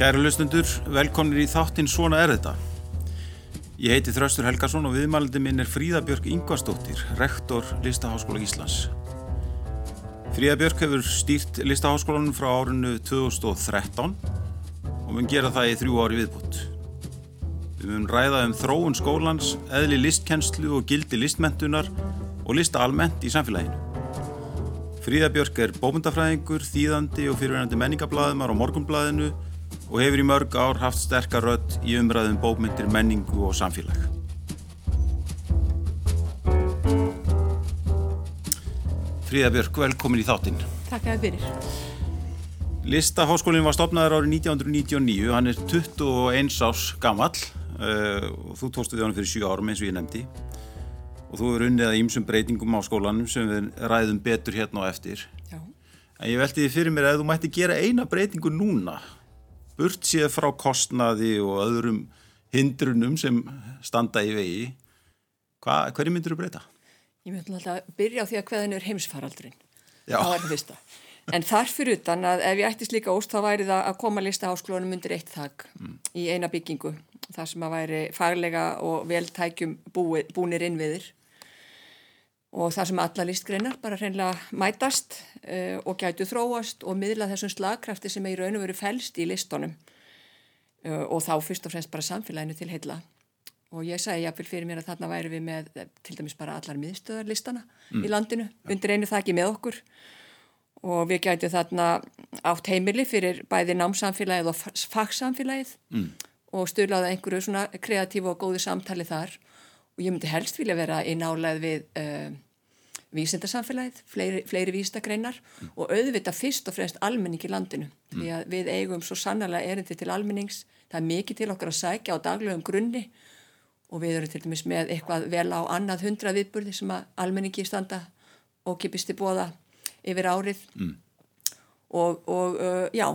Kæru lustundur, velkonir í þáttinn Svona er þetta. Ég heiti Þraustur Helgarsson og viðmælandi minn er Fríðabjörg Ingvarsdóttir, rektor Listaháskóla Íslands. Fríðabjörg hefur stýrt Listaháskólanum frá árinu 2013 og mun gera það í þrjú ári viðbútt. Við mun ræða um þróun skólans, eðli listkennslu og gildi listmentunar og lista almennt í samfélaginu. Fríðabjörg er bómyndafræðingur, þýðandi og fyrirverandi menningablaðumar á morgunblaðinu og hefur í mörg ár haft sterkar rödd í umræðum bókmyndir, menningu og samfélag. Fríða Björk, velkomin í þáttinn. Takk að þið byrjir. Listaháskólinn var stopnaður árið 1999, hann er 21 árs gammal uh, og þú tóstu við hann fyrir 7 árum eins og ég nefndi og þú er unnið að ímsum breytingum á skólanum sem við ræðum betur hérna og eftir. Já. En ég veldi því fyrir mér að þú mætti gera eina breytingu núna burt séð frá kostnaði og öðrum hindrunum sem standa í vegi Hva, hverju myndir þú breyta? Ég myndi alltaf að byrja á því að hverðin er heimsfaraldrin Já. það var það fyrsta en þarfur utan að ef ég ætti slíka óst þá væri það að koma listaháskólunum undir eitt þak mm. í eina byggingu þar sem að væri faglega og veltækjum búi, búnir innviðir og það sem alla listgreinar bara hreinlega mætast uh, og gætu þróast og miðla þessum slagkrafti sem er í raun og veru fælst í listunum uh, og þá fyrst og fremst bara samfélaginu til heila og ég sagði jáfnvel fyrir mér að þarna væri við með eh, til dæmis bara allar miðstöðarlistana mm. í landinu, undir einu þakki með okkur. Og við gætu þarna átt heimili fyrir bæði námsamfélagið og fagsamfélagið mm. og styrlaði einhverju svona kreatífu og góði samtali þar. Og ég myndi helst vilja vera í nálega við uh, vísindarsamfélagið, fleiri, fleiri vísindagreinar mm. og auðvita fyrst og fremst almenning í landinu mm. því að við eigum svo sannarlega erindi til almennings, það er mikið til okkar að sækja á daglegum grunni og við erum til dæmis með eitthvað vel á annað hundra viðburði sem að almenningi standa og kipist í bóða yfir árið mm. og, og uh, já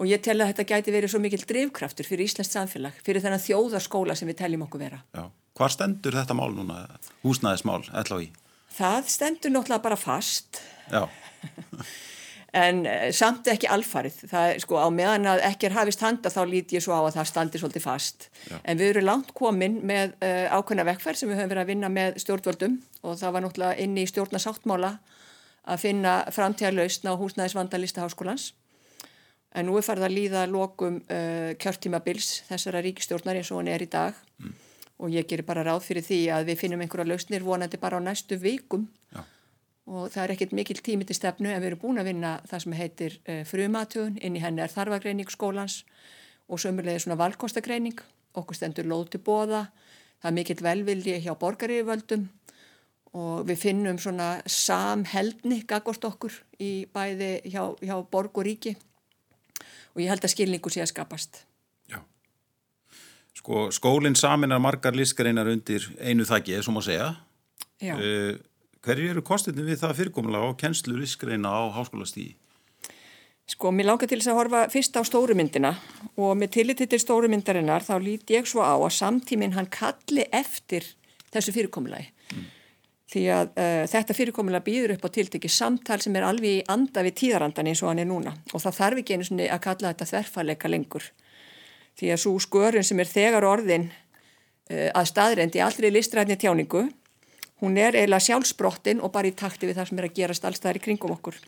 og ég tel að þetta gæti verið svo mikil drivkraftur fyrir Íslands samfélag, fyrir þennan þjóðarskóla sem við teljum okkur vera. Já. Hvar stendur þetta mál núna, húsnæðismál, LHI? Það stendur náttúrulega bara fast. Já. en uh, samt ekki alfarið. Það sko á meðan að ekki er hafist handa þá lít ég svo á að það standir svolítið fast. Já. En við erum langt komin með uh, ákveðna vekkferð sem við höfum verið að vinna með stjórnvöldum og það var náttúrulega inni í stjórnasáttmála að finna framtíðarlausna á húsnæðisvandalista háskólans en nú er farið að líða lokum uh, kjörtímabils þessara ríkistjórnar eins og hann er í dag mm. Og ég gerir bara ráð fyrir því að við finnum einhverja lausnir vonandi bara á næstu vikum. Ja. og það er ekkert mikil tími til stefnu en við erum búin að vinna það sem heitir uh, frumatun, inn í henni er þarfagreining skólans og sömurlega svona valkostagreining, okkur stendur lóti bóða, það er mikill velvildi hjá borgaríföldum og við finnum svona samheldni gagvort okkur í bæði hjá, hjá borg og ríki. Og ég held að skilningu sé að skapast. Sko skólinn saminar margar lískreinar undir einu þakki, eða svo má segja. Já. Uh, hverju eru kostinu við það fyrirkomulega á kennslu lískreina á háskólastíði? Sko, mér langar til þess að horfa fyrst á stórumyndina og með tilliti til stórumyndarinnar þá lít ég svo á að samtíminn hann kalli eftir þessu fyrirkomulagi. Mm því að uh, þetta fyrirkomulega býður upp á tiltekki samtal sem er alveg í anda við tíðarandan eins og hann er núna og það þarf ekki einu svona að kalla þetta þverfaleika lengur því að svo skörun sem er þegar orðin uh, að staðrendi allri listræðni tjáningu hún er eiginlega sjálfsbrottin og bara í takti við það sem er að gerast allstaðar í kringum okkur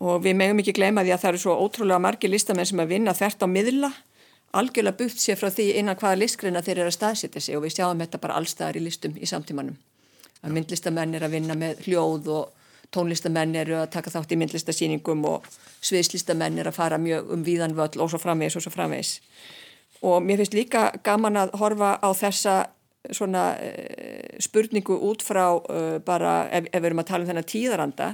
og við megum ekki gleyma því að það eru svo ótrúlega margi listamenn sem að vinna þert á miðla algjörlega bútt sér frá því innan hvaða listgreina þeir eru að staðsetja sig og við sjáum þetta bara allstaðar í listum í samtímanum. Að myndlistamenn er að vinna með hljóð og tónlistamenn eru að taka þátt í myndlistasýningum og sviðslistamenn er að fara mjög um víðan völl og svo framvegs og svo framvegs. Og mér finnst líka gaman að horfa á þessa svona uh, spurningu út frá uh, bara ef, ef við erum að tala um þennan tíðaranda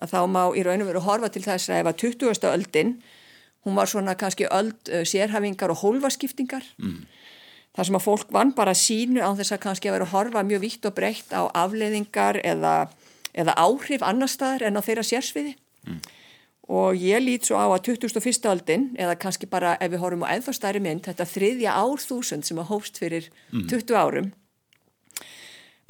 að þá má í raun og veru horfa til þess að ef að 20. öldin hún var svona kannski öll uh, sérhafingar og hólfaskiptingar mm. þar sem að fólk vann bara sínu á þess að kannski að vera að horfa mjög vítt og breytt á afleiðingar eða, eða áhrif annar staðar en á þeirra sérsviði mm. og ég lít svo á að 2001. aldin eða kannski bara ef við horfum á eðfastæri mynd þetta þriðja árþúsund sem að hófst fyrir mm. 20 árum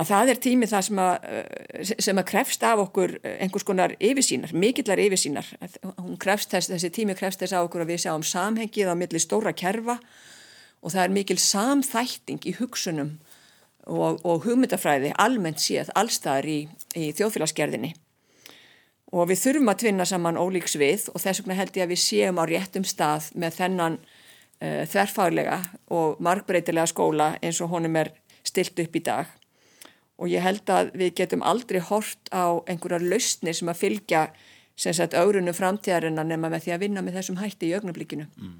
að það er tími það sem að, eh, sem að krefst af okkur eh, einhvers konar yfirsýnar, mikillar yfirsýnar. Þess, þessi tími krefst þess af okkur að við sjáum samhengið á milli stóra kerfa og það er mikil samþætting í hugsunum og, og hugmyndafræði almennt séð allstaðar í, í þjóðfélagsgerðinni. Og við þurfum að tvinna saman ólíks við og þess vegna held ég að við séum á réttum stað með þennan uh, þverfaglega og markbreytilega skóla eins og honum er stilt upp í dag og ég held að við getum aldrei hort á einhverjar lausnir sem að fylgja sem sagt aurunum framtíðarinnar nema með því að vinna með þessum hætti í augnablikinu. Mm.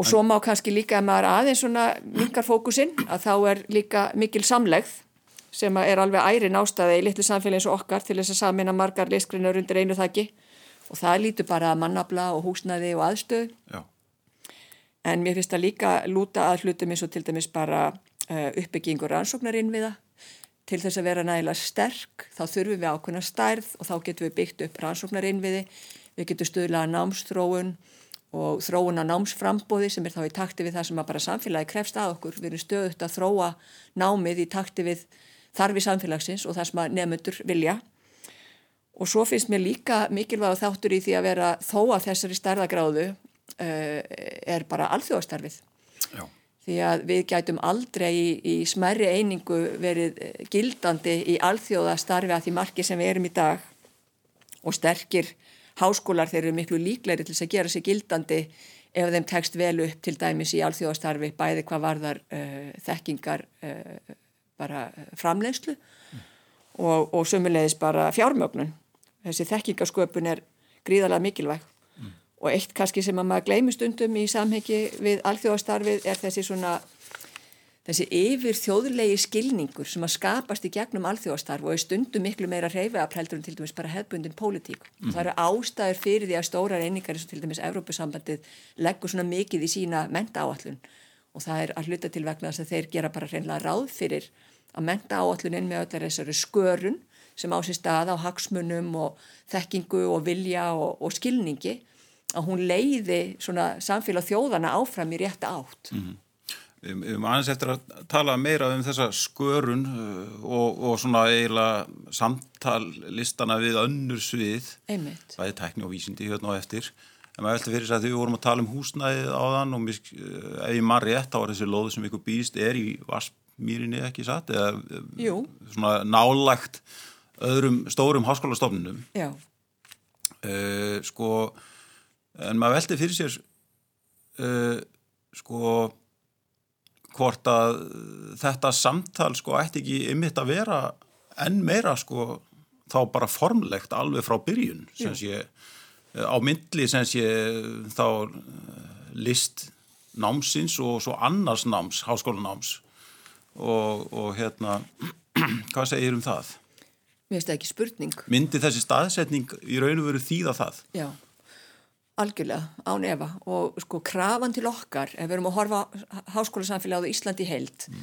Og svo má kannski líka að maður aðeins svona mingar fókusinn að þá er líka mikil samlegð sem er alveg æri nástaði í litlu samfélagi eins og okkar til þess að samina margar listgrinnar undir einu þakki og það lítur bara að mannabla og húsnaði og aðstöð. Já. En mér finnst það líka lúta að hlutum eins og til dæmis bara Eh, uppbyggingur rannsóknarinn við það. Til þess að vera nægilega sterk þá þurfum við ákveðna stærð og þá getum við byggt upp rannsóknarinn við. Við getum stuðlaða námsþróun og þróun á námsframbóði sem er þá í takti við það sem að bara samfélagi krefst að okkur. Við erum stöðut að þróa námið í takti við þarfi samfélagsins og það sem að nefnundur vilja. Og svo finnst mér líka mikilvæg þáttur í því að vera þó að þessari stærðagráðu uh, er bara alþjóðastarfið. Já því að við gætum aldrei í, í smerri einingu verið eh, gildandi í alþjóðastarfi að því marki sem við erum í dag og sterkir háskólar þeir eru miklu líklegri til þess að gera sig gildandi ef þeim tekst vel upp til dæmis í alþjóðastarfi bæði hvað varðar uh, þekkingar uh, bara framleiðslu mm. og, og sömulegis bara fjármögnun þessi þekkingasköpun er gríðarlega mikilvæg og eitt kannski sem að maður gleymur stundum í samhengi við alþjóðastarfið er þessi svona þessi yfir þjóðlegi skilningur sem að skapast í gegnum alþjóðastarf og er stundum miklu meira reyfiðaprældur en til dæmis bara hefbundin pólitík. Mm. Það eru ástæður fyrir því að stóra reyningar eins og til dæmis Evrópusambandið leggur svona mikið í sína menta áallun og það er að hluta til vegna þess að þeir gera bara reynlega ráð fyrir að menta áallunin með öllar þessari skörun sem á sér stað á hagsmunum og þekkingu og vilja og, og skilningi að hún leiði svona samfélag þjóðana áfram í rétta átt. Mm. Við höfum aðeins eftir að tala meira um þessa skörun uh, og, og svona eiginlega samtallistana við önnur svið. Einmitt. Er tekni og vísindi hérna og eftir. En maður veldi fyrir þess að við vorum að tala um húsnæðið á þann og uh, ef ég maður rétt er þessi loðu sem ykkur býst er í Vaspmýrinni ekki satt eða uh, Jú. svona nálagt öðrum stórum háskólastofnunum. Já. Uh, sko en maður veldi fyrir sér uh, sko hvort að þetta samtal sko ætti ekki ymitt að vera enn meira sko þá bara formlegt alveg frá byrjun sem sé á myndli sem sé þá list námsins og svo annars náms, háskólanáms og, og hérna hvað segir um það? Mér finnst það ekki spurning. Myndi þessi staðsetning í raun og veru þýða það? Já Algjörlega, án efa og sko krafan til okkar, ef við erum að horfa háskólasamfélagið á Íslandi heilt, mm.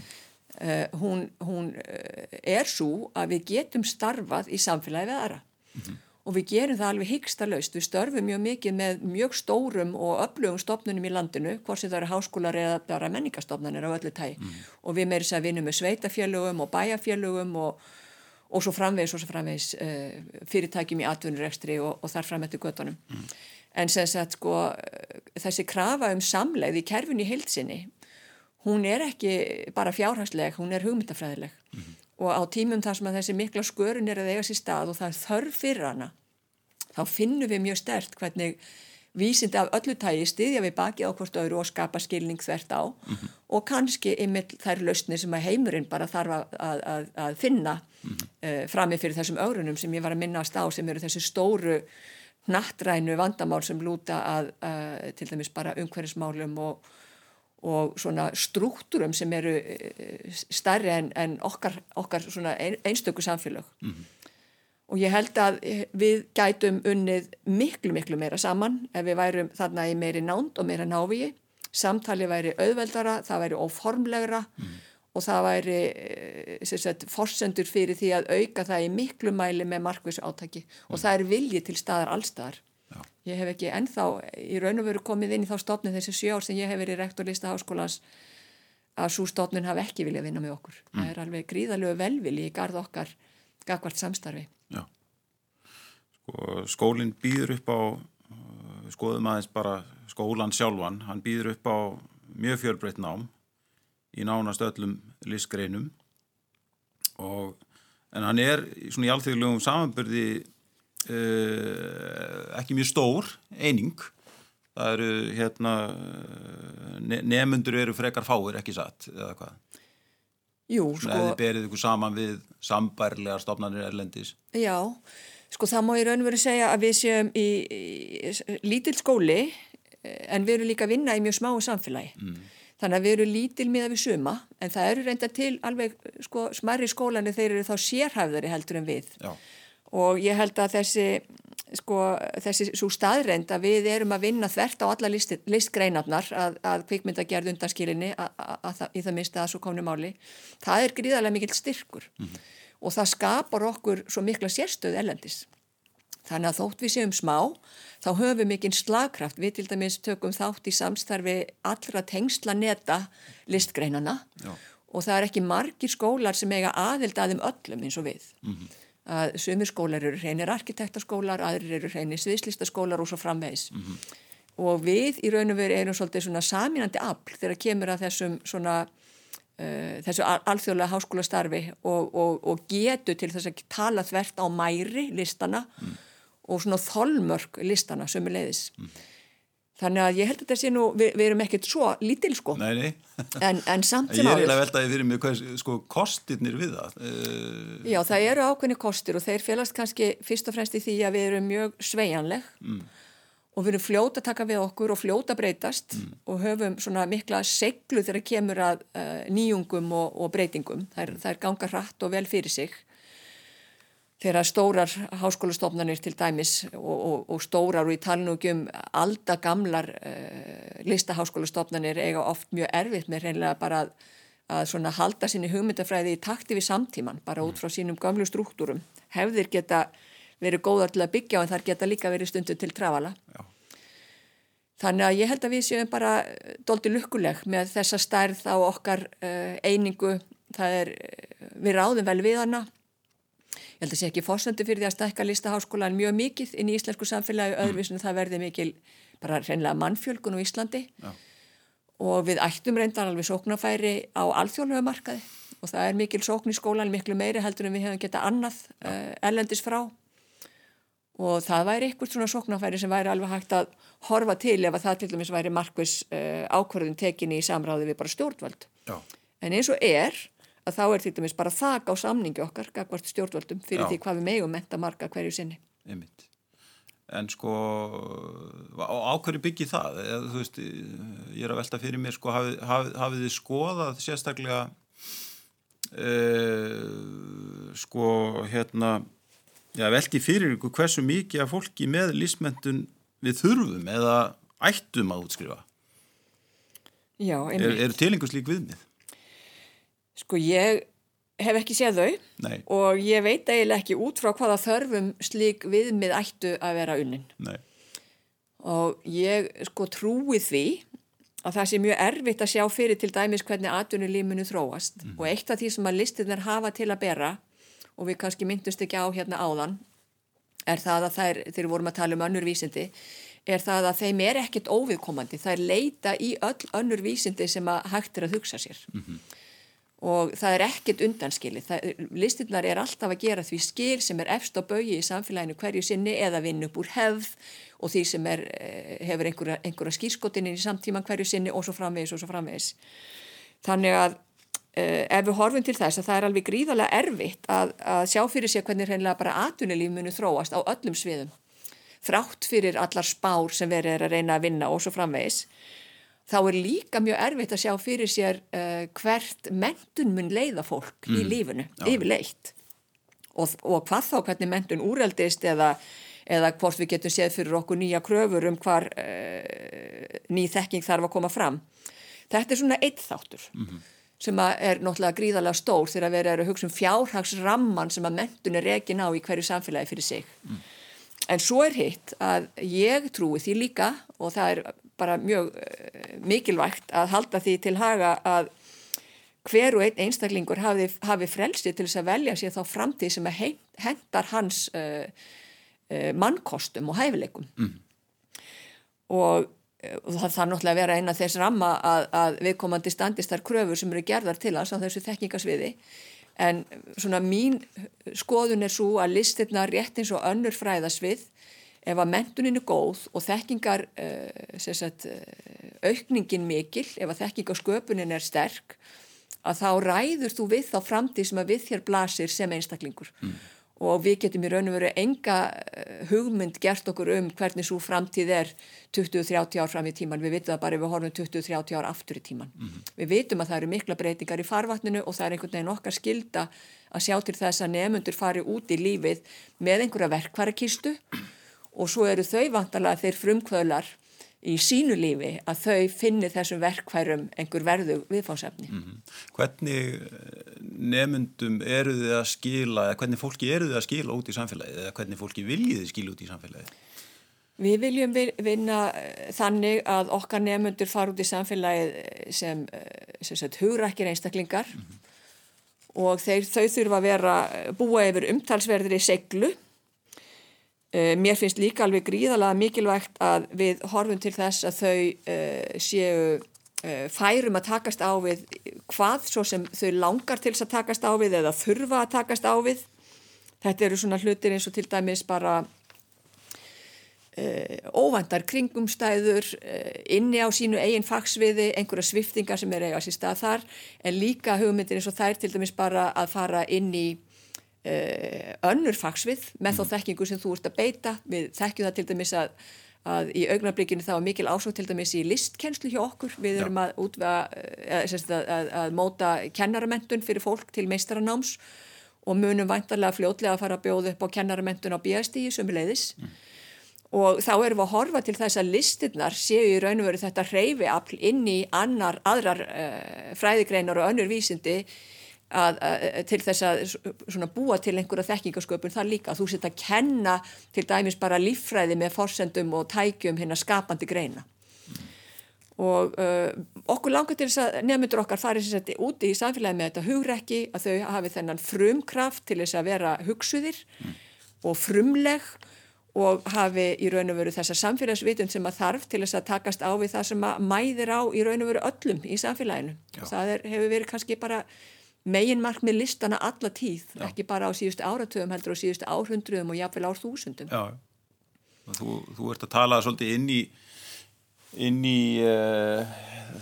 uh, hún, hún uh, er svo að við getum starfað í samfélagi við aðra mm -hmm. og við gerum það alveg hyggsta laust, við störfum mjög mikið með mjög stórum og öflugum stofnunum í landinu, hvort sem það eru háskólar eða bara menningastofnunir á öllu tægi mm. og við meirins að vinum með sveitafjölugum og bæjafjölugum og og svo framvegis svo framvegis uh, fyrirtækjum í atvinnurekstri og, og þar fram eftir göttunum. Mm en sem sagt sko þessi krafa um samleið í kerfin í heilsinni hún er ekki bara fjárhagsleg, hún er hugmyndafræðileg mm -hmm. og á tímum þar sem að þessi mikla skörun er að eiga sér stað og það er þörf fyrir hana þá finnum við mjög stert hvernig vísindi af öllu tægi stiðja við baki á hvort öðru og skapa skilning þvert á mm -hmm. og kannski yfir þær lausni sem að heimurinn bara þarf að, að, að finna mm -hmm. uh, framið fyrir þessum ögrunum sem ég var að minnast á sem eru þessi stóru nattrænu vandamál sem lúta að, að til dæmis bara umhverfismálum og, og svona struktúrum sem eru eh, starri en, en okkar, okkar ein, einstöku samfélag mm -hmm. og ég held að við gætum unnið miklu miklu meira saman ef við værum þarna í meiri nánd og meira návíi samtali væri auðveldara, það væri óformlegra. Mm -hmm og það væri eh, sagt, forsendur fyrir því að auka það í miklu mæli með markvísu átaki mm. og það er viljið til staðar allstaðar. Já. Ég hef ekki ennþá í raun og veru komið inn í þá stofni þessi sjó ár sem ég hef verið rektorlista háskólans að svo stofnun hafi ekki vilja vinna með okkur. Mm. Það er alveg gríðalegu velvili í garð okkar gagvart samstarfi. Já. Sko, skólinn býður upp á, skoðum aðeins bara skólan sjálfan, hann býður upp á mjög fjölbreytt nám í nánast öllum listgreinum. Og en hann er svona í alþjóðlegum samanbyrði uh, ekki mjög stór eining. Það eru hérna ne nefnundur eru frekar fáir ekki satt eða hvað? Jú, sko eða þið berið ykkur saman við sambærlegar stofnarnir erlendis. Já, sko það má ég raun og verið segja að við séum í, í lítil skóli en við erum líka að vinna í mjög smáu samfélagi. Mm. Þannig að við erum lítil miða við suma en það eru reynda til alveg sko smarri skólani þeir eru þá sérhæfðari heldur en við Já. og ég held að þessi sko þessi svo staðreind að við erum að vinna þvert á alla list, listgreinarnar að, að kvikmynda gerð undanskilinni í það minnst að svo komni máli það er gríðarlega mikil styrkur mm -hmm. og það skapar okkur svo mikla sérstöð ellendis þannig að þótt við séum smá þá höfum mikinn slagkraft við til dæmis tökum þátt í samstarfi allra tengsla neta listgreinana Já. og það er ekki margir skólar sem eiga aðild aðeim öllum eins og við mm -hmm að sumir skólar eru reynir arkitektaskólar, aðrir eru reynir sviðslistaskólar og svo framvegs mm -hmm. og við í raun og veru erum svolítið svona saminandi afl þegar kemur að þessum svona uh, þessu alþjóðlega háskóla starfi og, og, og getu til þess að tala þvert á mæri listana mm. Og svona þolmörk listana sömu leiðis mm. Þannig að ég held að þetta sé nú, við, við erum ekkert svo lítil sko. Nei, nei. En, en samt sem áður. Ég er eiginlega veltaði fyrir mig hvað sko kostirnir við það. Uh... Já, það eru ákveðni kostir og þeir félast kannski fyrst og fremst í því að við erum mjög sveianleg mm. og við erum fljóta að taka við okkur og fljóta breytast mm. og höfum svona mikla seglu þegar kemur að uh, nýjungum og, og breytingum. Það er, það er ganga hratt og vel fyrir sig þegar stórar háskólastofnanir til dæmis og, og, og stórar og í talinu ekki um aldagamlar uh, listaháskólastofnanir eiga oft mjög erfitt með reynilega bara að, að halda sinni hugmyndafræði í takti við samtíman bara út frá sínum gamlu struktúrum hefðir geta verið góðar til að byggja en þar geta líka verið stundu til trafala. Já. þannig að ég held að við séum bara doldi lukkuleg með þessa stærð á okkar uh, einingu. Það er, við ráðum vel við hana ég held að sé ekki fórsöndu fyrir því að stækka listaháskólan mjög mikið inn í íslensku samfélagi mm. öðruvísinu það verði mikil bara reynilega mannfjölgun á Íslandi Já. og við ættum reyndar alveg sóknarfæri á alþjóðlega markaði og það er mikil sókn í skólan miklu meiri heldur en við hefum getað annað uh, eh, ellendis frá og það væri eitthvað svona sóknarfæri sem væri alveg hægt að horfa til ef að það til dæmis væri markvis uh, ákvörðun tekinni í samráði við bara stjórnvöld Já. en eins og er að þá er til dæmis bara þak á samningi okkar gagvart stjórnvöldum fyrir Já. því hvað við megum menta marga hverju sinni. Einmitt. En sko ákverju byggi það? Þú veist, ég er að velta fyrir mér sko hafið, hafið, hafið þið skoðað sérstaklega uh, sko hérna já, velti fyrir ykkur hversu mikið af fólki með lísmentun við þurfum eða ættum að útskrifa? Já, einmitt. Er, er tilengus lík viðmið? Sko ég hef ekki séð þau Nei. og ég veit eiginlega ekki út frá hvaða þörfum slík viðmið ættu að vera unnin. Nei. Og ég sko trúi því að það sé mjög erfitt að sjá fyrir til dæmis hvernig atvinnulíminu þróast mm. og eitt af því sem að listinir hafa til að bera og við kannski myndust ekki á hérna áðan er það að þær, þegar við vorum að tala um önnur vísindi, er það að þeim er ekkit óviðkomandi. Er leita í öll önnur vísindi sem að hægt er að hugsa sér. Mm -hmm og það er ekkert undanskilið. Listinnar er alltaf að gera því skil sem er efst á baui í samfélaginu hverju sinni eða vinn upp úr hefð og því sem er, eh, hefur einhverja, einhverja skýrskotinni í samtíman hverju sinni og svo framvegis og svo framvegis. Þannig að eh, ef við horfum til þess að það er alveg gríðarlega erfitt að, að sjá fyrir sig hvernig hreinlega bara atunilíf munu þróast á öllum sviðum þrátt fyrir allar spár sem verið er að reyna að vinna og svo framvegis þá er líka mjög erfitt að sjá fyrir sér uh, hvert mentun mun leiða fólk mm. í lífunu, Já. yfirleitt og, og hvað þá hvernig mentun úreldist eða, eða hvort við getum séð fyrir okkur nýja kröfur um hvar uh, ný þekking þarf að koma fram þetta er svona eitt þáttur mm -hmm. sem er náttúrulega gríðarlega stór þegar við erum að hugsa um fjárhagsramman sem að mentun er rekin á í hverju samfélagi fyrir sig mm. en svo er hitt að ég trúi því líka og það er bara mjög uh, mikilvægt að halda því til haga að hver og einn einstaklingur hafi, hafi frelsi til þess að velja sér þá framtíð sem hendar hans uh, uh, mannkostum og hæfileikum mm. og, og það þarf náttúrulega að vera eina þess ramma að, að viðkomandi standist þar kröfur sem eru gerðar til hans á þessu þekkingasviði en svona mín skoðun er svo að listirna rétt eins og önnur fræðasvið ef að mentunin er góð og þekkingar uh, sagt, aukningin mikil, ef að þekkingasköpunin er sterk að þá ræður þú við þá framtíð sem að við þér blasir sem einstaklingur mm. og við getum í raun og veru enga eh, hugmynd gert okkur um hvernig svo framtíð er 20-30 ár fram í tíman, við vitum það bara ef við horfum 20-30 ár aftur í tíman. Mm. Við vitum að það eru mikla breytingar í farvatninu og það er einhvern veginn okkar skilda að sjá til þess að nefnundur fari út í lífið með einhverja verkvarakistu og svo eru þau vantalega þeir frumkvölar í sínu lífi að þau finni þessum verkværum einhver verðu viðfáðsefni. Mm -hmm. Hvernig eh, nefnundum eru þið að skila, eða hvernig fólki eru þið að skila út í samfélagið eða hvernig fólki viljið þið skila út í samfélagið? Við viljum vinna eh, þannig að okkar nefnundur fara út í samfélagið eh, sem, sem hugrakir einstaklingar mm -hmm. og þeir, þau þurfa að vera búa yfir umtalsverðir í seglu mér finnst líka alveg gríðalega mikilvægt að við horfum til þess að þau uh, séu uh, færum að takast á við hvað svo sem þau langar til að takast á við eða þurfa að takast á við. Þetta eru svona hlutir eins og til dæmis bara óvandar kringumstæður inni á sínu eigin fagsviði, einhverja sviftingar sem er eiga sér stað þar en líka hugmyndir eins og þær til dæmis bara að fara inn í önnur fagsvið með þá mm. þekkingu sem þú ert að beita við þekkjum það til dæmis að, að í augnablikinu þá er mikil ásók til dæmis í listkennslu hjá okkur við erum að, útvega, eh, að, að móta kennaramentun fyrir fólk til meistaranáms og munum vantarlega fljótlega að fara að bjóða upp á kennaramentun á BSD sem er leiðis mm. og þá erum við að horfa til þess að listinnar séu í raun og veru þetta hreyfi inn í annar, aðrar uh, fræðigreinar og önnur vísindi Að, að, til þess að búa til einhverja þekkingasköpun þar líka. Þú setja að kenna til dæmis bara líffræði með forsendum og tækjum hérna skapandi greina. Og uh, okkur langar til þess að nefndur okkar farið sér úti í samfélagi með þetta hugrekki að þau hafi þennan frumkraft til þess að vera hugsuðir og frumleg og hafi í raun og veru þessa samfélagsvitund sem að þarf til þess að takast á við það sem að mæðir á í raun og veru öllum í samfélaginu. Já. það er, hefur verið kannski bara megin markmið listana alla tíð, Já. ekki bara á síðustu áratöðum heldur á síðustu áhrundruðum og jáfnveil árþúsundum. Já, þú, þú ert að tala svolítið inn í, inn í uh,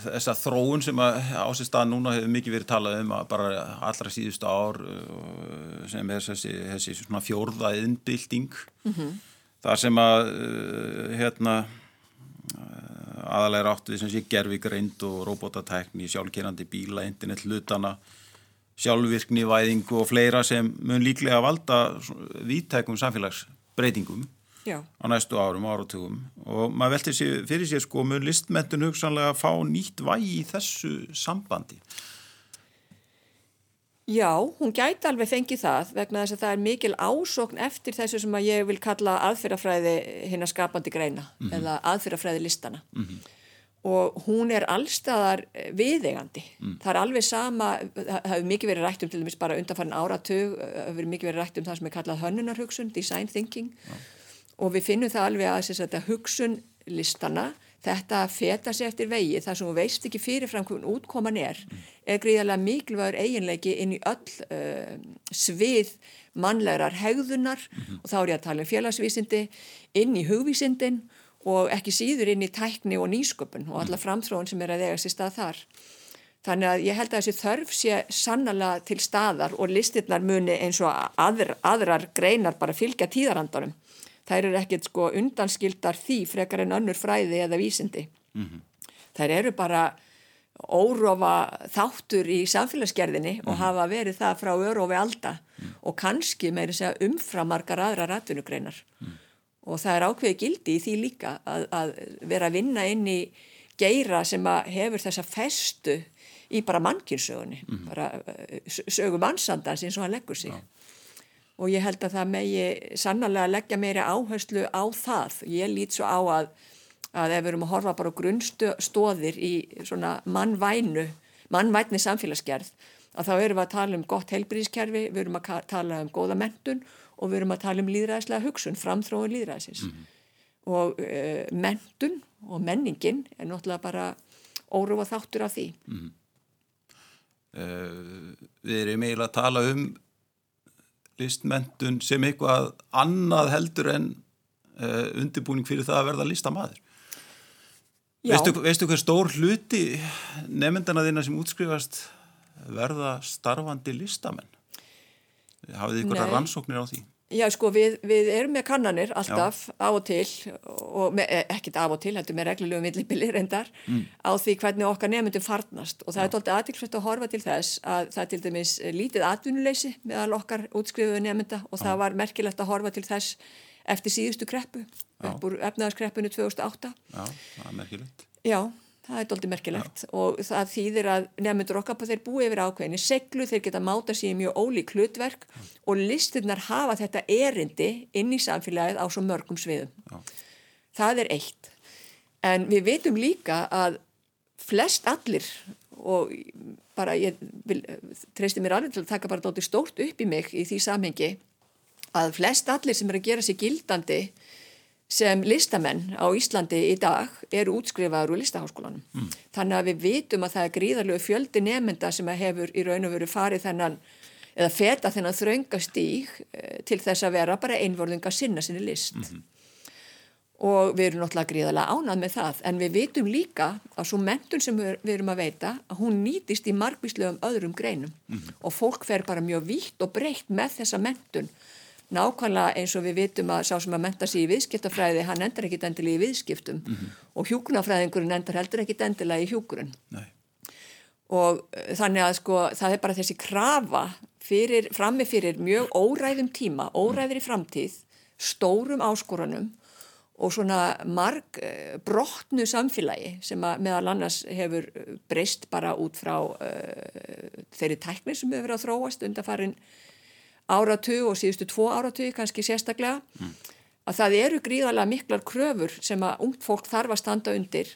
þessa þróun sem á sér stað núna hefur mikið verið talað um að bara allra síðustu ár uh, sem er þessi, þessi svona fjórða innbilding, mm -hmm. þar sem að uh, hérna aðalega rátt við sem sé gerfigreind og robotatækni, sjálfkerandi bíla, internet hlutana sjálfvirkni, væðingu og fleira sem mun líklega valda vítækum samfélagsbreytingum Já. á næstu árum, áratugum og maður veltir sér, fyrir sér sko mun listmentun hugsanlega að fá nýtt vægi í þessu sambandi Já, hún gæti alveg fengið það vegna þess að það er mikil ásókn eftir þessu sem að ég vil kalla aðfyrrafræði hinn að skapandi greina mm -hmm. eða aðfyrrafræði listana mm -hmm og hún er allstaðar eh, viðegandi. Mm. Það er alveg sama, það hefur mikið verið rætt um til dæmis bara undanfarn áratug, það eh, hefur mikið verið rætt um það sem er kallað hönnunarhugsun, design thinking ja. og við finnum það alveg að þetta hugsun listana, þetta feta sér eftir vegi, það sem þú veist ekki fyrirfram hvernig útkoman er, mm. er gríðarlega mikilvægur eiginleiki inn í öll uh, svið mannlegar hegðunar mm -hmm. og þá er ég að tala um félagsvísindi, inn í hugvísindin og ekki síður inn í tækni og nýsköpun og alla framþróun sem er að eiga sér stað þar. Þannig að ég held að þessi þörf sé sannlega til staðar og listirnar muni eins og aðr, aðrar greinar bara fylgja tíðarandarum. Þær eru ekkert sko undanskildar því frekar en önnur fræði eða vísindi. Mm -hmm. Þær eru bara órófa þáttur í samfélagsgerðinni mm -hmm. og mhm. hafa verið það frá örófi alda mm -hmm. og kannski meiri segja umframarkar aðra ratvinugreinar. Og það er ákveði gildi í því líka að, að vera að vinna inn í geira sem hefur þessa festu í bara mannkinsögunni mm -hmm. bara sögu mannsandans eins og hann leggur sig ja. og ég held að það megi sannlega leggja meiri áherslu á það ég lít svo á að, að ef við erum að horfa bara grunnstóðir í svona mannvænu mannvætni samfélagsgerð að þá erum við að tala um gott heilbríðiskerfi, við erum að tala um góða mentun og við erum að tala um líðræðislega hugsun, framþróun líðræðisins. Mm -hmm. Og uh, mentun og menningin er náttúrulega bara órufa þáttur af því. Mm -hmm. uh, við erum eiginlega að tala um listmentun sem eitthvað annað heldur en uh, undirbúning fyrir það að verða listamæður. Veistu, veistu hver stór hluti nefndana þína sem útskrifast verða starfandi listamenn? Hafið ykkur rannsóknir á því? Já, sko, við, við erum með kannanir alltaf Já. á og til og með, eh, ekkert af og til, heldur með reglulegu millibili reyndar mm. á því hvernig okkar nefndum farnast og það Já. er tóltið aðtilsvægt að horfa til þess að það er til dæmis lítið atvinnuleysi meðal okkar útskrifuðu nefnda og það Já. var merkilegt að horfa til þess eftir síðustu kreppu, upp úr efnaðarskreppunu 2008. Já, það er merkilegt. Já, það er doldið merkilegt Já. og það þýðir að nefnundur okkar på þeir búi yfir ákveðinni seglu, þeir geta máta sér í mjög ólík hlutverk Já. og listurnar hafa þetta erindi inn í samfélagið á svo mörgum sviðum. Já. Það er eitt. En við veitum líka að flest allir og bara ég vil, treysti mér alveg til að taka bara doldið stórt upp í mig í því samhengi að flest allir sem er að gera sér gildandi sem listamenn á Íslandi í dag eru útskrifaður úr listaháskólanum. Mm. Þannig að við vitum að það er gríðarlegu fjöldi nefnda sem hefur í raun og veru farið þennan eða feta þennan þraungastíg eh, til þess að vera bara einvorðinga sinna sinni list. Mm -hmm. Og við erum náttúrulega gríðarlega ánað með það en við vitum líka að svo mentun sem við erum að veita að hún nýtist í margvíslegum öðrum greinum mm -hmm. og fólk fer bara mjög vítt og breytt með þessa mentun nákvæmlega eins og við vitum að sá sem að menta sér í viðskiptafræði hann endar ekkit endilega í viðskiptum. Mm -hmm. og hjúkunafræðingurinn endar heldur ekkit endilega í hjúkurinn og eh, þannig að sko það er bara þessi krafa fyrir, frammi fyrir mjög óræðum tíma, óræðir í framtíð stórum áskoranum og svona marg uh, brotnu samfélagi sem að meðal annars hefur breyst bara út frá uh, þeirri tækni sem hefur verið að þróast undan áratug og síðustu tvo áratug kannski sérstaklega mm. að það eru gríðarlega miklar kröfur sem að ungt fólk þarf að standa undir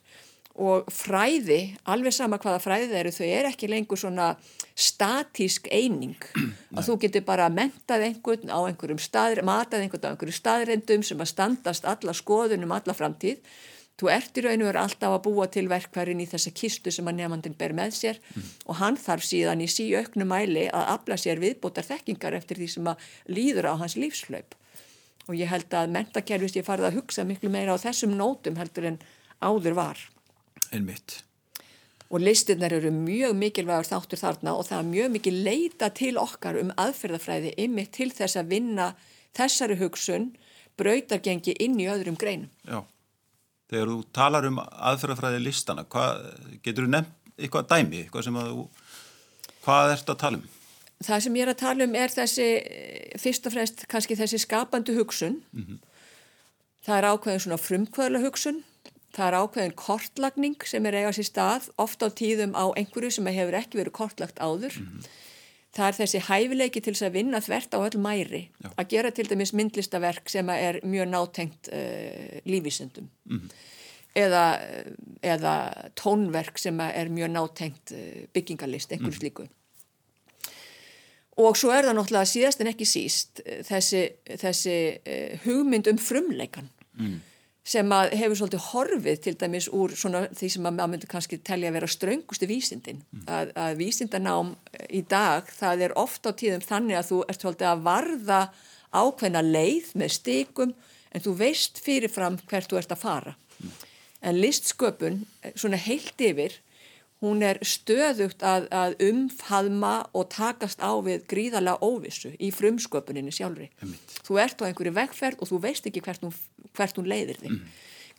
og fræði, alveg sama hvaða fræði eru, þau er ekki lengur svona statísk eining að þú getur bara mentað einhvern á einhverjum staðir, matað einhvern á einhverjum staðrendum sem að standast alla skoðunum alla framtíð Þú ert í raun og veru alltaf að búa til verkværin í þessa kistu sem að nefnandin ber með sér mm. og hann þarf síðan í síu auknu mæli að afla sér viðbótar þekkingar eftir því sem að líður á hans lífslaup. Og ég held að mentakerfist ég farið að hugsa miklu meira á þessum nótum heldur en áður var. En mitt. Og listinnar eru mjög mikilvægur þáttur þarna og það er mjög mikil leita til okkar um aðferðafræði ymmið til þess að vinna þessari hugsun brautargengi inn í öðrum greinum. Já þegar þú talar um aðferðafræði listana, hvað, getur þú nefnt eitthvað dæmi, eitthvað sem að þú, hvað ert að tala um? Það sem ég er að tala um er þessi, fyrst og fremst kannski þessi skapandi hugsun, mm -hmm. það er ákveðin svona frumkvöðla hugsun, það er ákveðin kortlagning sem er eigast í stað, ofta á tíðum á einhverju sem hefur ekki verið kortlagt áður, mm -hmm. Það er þessi hæfileiki til þess að vinna þvert á öll mæri, Já. að gera til dæmis myndlistaverk sem er mjög nátengt uh, lífísundum mm -hmm. eða, eða tónverk sem er mjög nátengt uh, byggingarlist, einhvers mm -hmm. Og svo er það náttúrulega síðast en ekki síst uh, þessi, þessi uh, hugmynd um frumleikan. Mm sem að hefur svolítið horfið til dæmis úr svona því sem að maður myndi kannski telja að vera ströngustu vísindin mm. að, að vísindanám í dag það er ofta á tíðum þannig að þú ert svolítið að varða ákveðna leið með stikum en þú veist fyrirfram hvert þú ert að fara mm. en listsköpun svona heilt yfir hún er stöðugt að, að umfadma og takast á við gríðarlega óvissu í frumsköpuninni sjálfri. Emitt. Þú ert á einhverju vegferð og þú veist ekki hvert hún, hvert hún leiðir þig. Mm.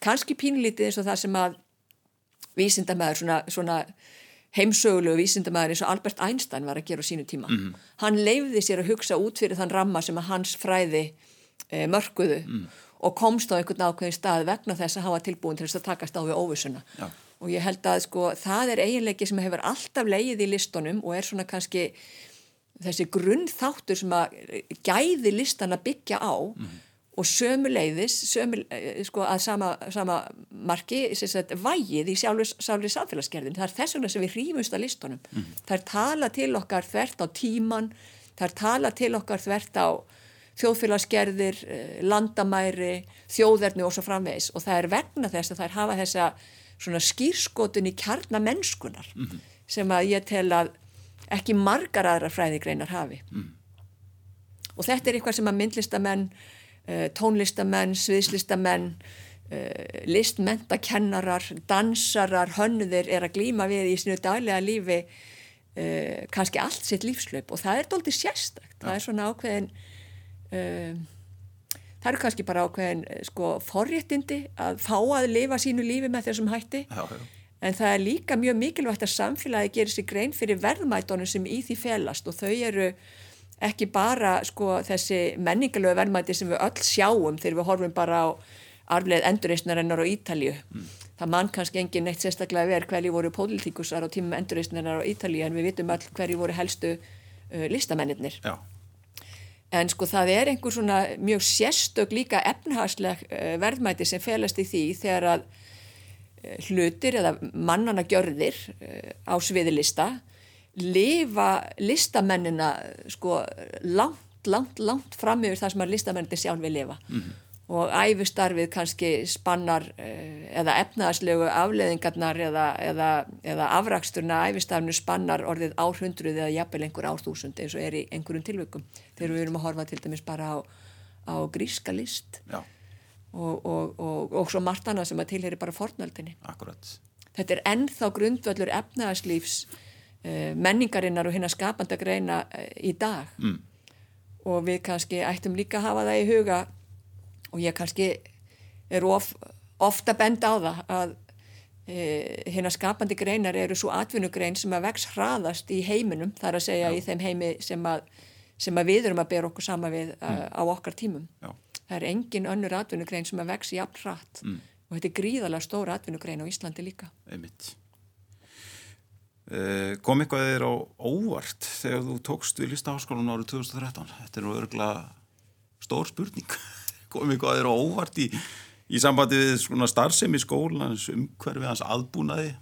Kanski pínlítið eins og það sem að vísindamæður, svona, svona heimsögulegu vísindamæður eins og Albert Einstein var að gera á sínu tíma. Mm. Hann leiði sér að hugsa út fyrir þann ramma sem að hans fræði e, mörguðu mm. og komst á einhvern ákveðin stað vegna þess að hafa tilbúin til þess að takast á við óvissuna. Já og ég held að sko það er eiginleiki sem hefur alltaf leið í listunum og er svona kannski þessi grunnþáttur sem að gæði listan að byggja á. Mm og sömu leiðis sömu, eh, sko, að sama, sama marki sagt, vægið í sjálfur samfélagsgerðin það er þess vegna sem við rýmumst að listunum mm. það er tala til okkar þvert á tíman það er tala til okkar þvert á þjóðfélagsgerðir, eh, landamæri, þjóðerni og svo framvegs og það er vegna þess að það er hafa þessa svona skýrskotun í kjarnamennskunar mm -hmm. sem að ég tel að ekki margar aðra fræðigreinar hafi. Mm. Og þetta er eitthvað sem að myndlistamenn, eh, tónlistamenn, sviðslistamenn, eh, listmentakennarar, dansarar, hönnuðir er að glýma við í sinu daglega lífi kannski allt sitt lífslaup og það er doldið sérstakt. Ja. Það er svona ákveðin um, það eru kannski bara ákveðin eh, sko forréttindi að fá að lifa sínu lífi með þessum hætti já, já. en það er líka mjög mikilvægt að samfélagi gerir sér grein fyrir verðmætonum sem í því felast og þau eru ekki bara sko þessi menningalögu verðmæti sem við öll sjáum þegar við horfum bara á arfleð endurreysnarinnar á Ítalju mm. það mann kannski engin neitt sérstaklega verð hverju voru pólitíkusar á tímum endurreysnarinnar á Ítalju en við vitum öll hverju voru helstu uh, listamennir Já En sko það er einhver svona mjög sérstök líka efnhagsleg eh, verðmæti sem felast í því þegar að eh, hlutir eða mannana gjörðir eh, á sviðilista lifa listamennina sko langt, langt, langt fram yfir það sem að listamennir sjálf við lifa. Mm -hmm og æfustarfið kannski spannar eh, eða efnaðarslegu afleðingarnar eða, eða, eða afraksturna æfustarfinu spannar orðið árhundruð eða jafnvel einhver árþúsund eins og er í einhverjum tilvökum þegar við erum að horfa til dæmis bara á, á gríska list og, og, og, og svo margt annað sem að tilheri bara fornöldinni. Akkurat. Þetta er ennþá grundvöldur efnaðarslífs eh, menningarinnar og hérna skapanda greina eh, í dag mm. og við kannski ættum líka að hafa það í huga og ég kannski er of, ofta bend á það að e, hérna skapandi greinar eru svo atvinnugrein sem að vex hraðast í heiminum þar að segja Já. í þeim heimi sem að, sem að við erum að bera okkur sama við mm. á okkar tímum. Já. Það er engin önnur atvinnugrein sem að vex jafn hratt mm. og þetta er gríðalega stóra atvinnugrein á Íslandi líka. Einmitt. Uh, kom eitthvað þér á óvart þegar þú tókst við listaháskólan árið 2013? Þetta er nú örgulega stór spurning komið eitthvað aðeins óvart í, í sambandi við svona starfsemi skólan umhverfið hans aðbúnaði?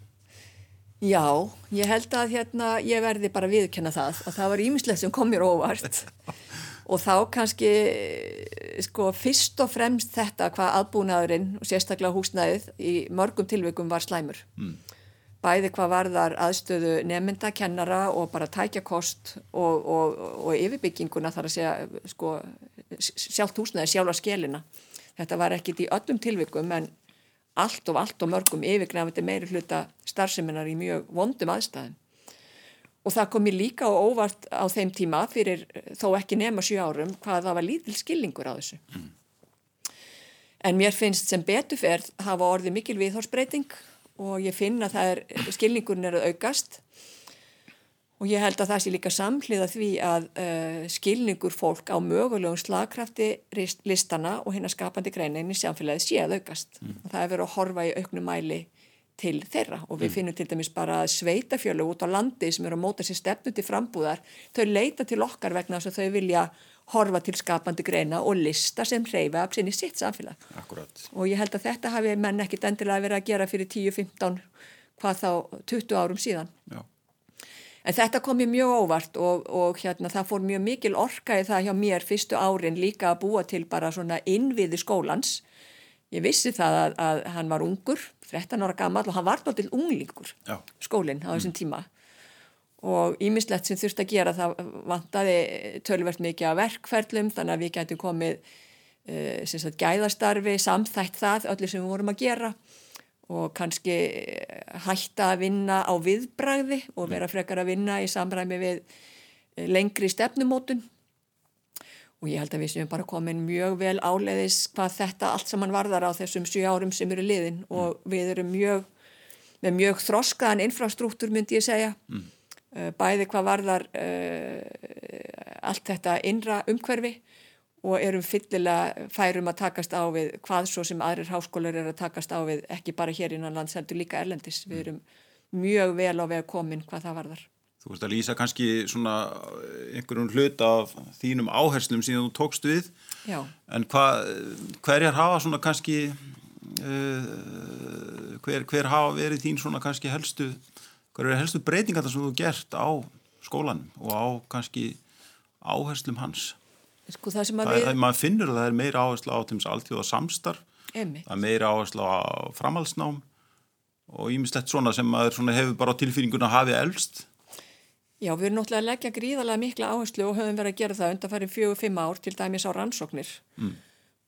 Já, ég held að hérna ég verði bara viðkjöna það að það var ímislegt sem kom mér óvart. Og þá kannski sko fyrst og fremst þetta hvað aðbúnaðurinn og sérstaklega húsnæðið í mörgum tilveikum var slæmur. Mm bæði hvað varðar aðstöðu nefnda, kennara og bara tækjakost og, og, og yfirbygginguna þar að segja sko, sjálft húsnaði sjálfa skelina. Þetta var ekkit í öllum tilvikum en allt og allt og mörgum yfirgnafandi meiri hluta starfseminar í mjög vondum aðstæðum. Og það komi líka og óvart á þeim tíma fyrir þó ekki nema sjú árum hvað það var lítil skilningur á þessu. Mm. En mér finnst sem betuferð hafa orðið mikil viðhorsbreyting og ég finn að það er, skilningurinn er að aukast og ég held að það sé líka samhliða því að uh, skilningur fólk á mögulegum slagkrafti listana og hérna skapandi greinin í samfélagi sé að aukast mm. og það er verið að horfa í auknum mæli til þeirra og við mm. finnum til dæmis bara að sveitafjölu út á landi sem eru að móta sér stefnu til frambúðar, þau leita til okkar vegna þess að þau vilja horfa til skapandi greina og lista sem hreyfa af sinni sitt samfélag. Akkurat. Og ég held að þetta hafi menn ekkit endilega verið að gera fyrir 10-15, hvað þá 20 árum síðan. Já. En þetta kom mér mjög óvart og, og hérna það fór mjög mikil orka í það hjá mér fyrstu árin líka að búa til bara svona innviði skólans. Ég vissi það að, að hann var ungur, 13 ára gammal og hann var náttúrulega unglingur Já. skólinn á þessum mm. tíma og ímislegt sem þurft að gera það vantaði tölvert mikið að verkferðlum þannig að við getum komið uh, sagt, gæðastarfi, samþætt það öllu sem við vorum að gera og kannski eh, hætta að vinna á viðbræði og vera frekar að vinna í samræmi við eh, lengri stefnumótun. Og ég held að við séum bara komin mjög vel áleiðis hvað þetta allt saman varðar á þessum 7 árum sem eru liðin og við erum mjög með mjög þroskaðan infrastruktúr myndi ég segja. Mm bæði hvað varðar uh, allt þetta innra umhverfi og erum fyllilega færum að takast á við hvað svo sem aðrir háskólar er að takast á við ekki bara hér innan lands heldur líka erlendis. Við mm. erum mjög vel á veg komin hvað það varðar. Þú veist að lýsa kannski svona einhverjum hlut af þínum áherslum síðan þú tókst við Já. en hva, hverjar hafa svona kannski uh, hver, hver hafa verið þín svona kannski helstu hver er helstu breytingar það sem þú gert á skólanum og á kannski áherslum hans Sko það sem að að við... maður finnur að það er meira áherslu á til alltíða samstarf Einmitt. er meira áherslu á framhaldsnám og ímislegt svona sem maður svona hefur bara á tilfinninguna hafið elst Já, við erum náttúrulega að leggja gríðarlega mikla áherslu og höfum verið að gera það undan farið fjögur, fimm ár til dæmis á rannsóknir mm.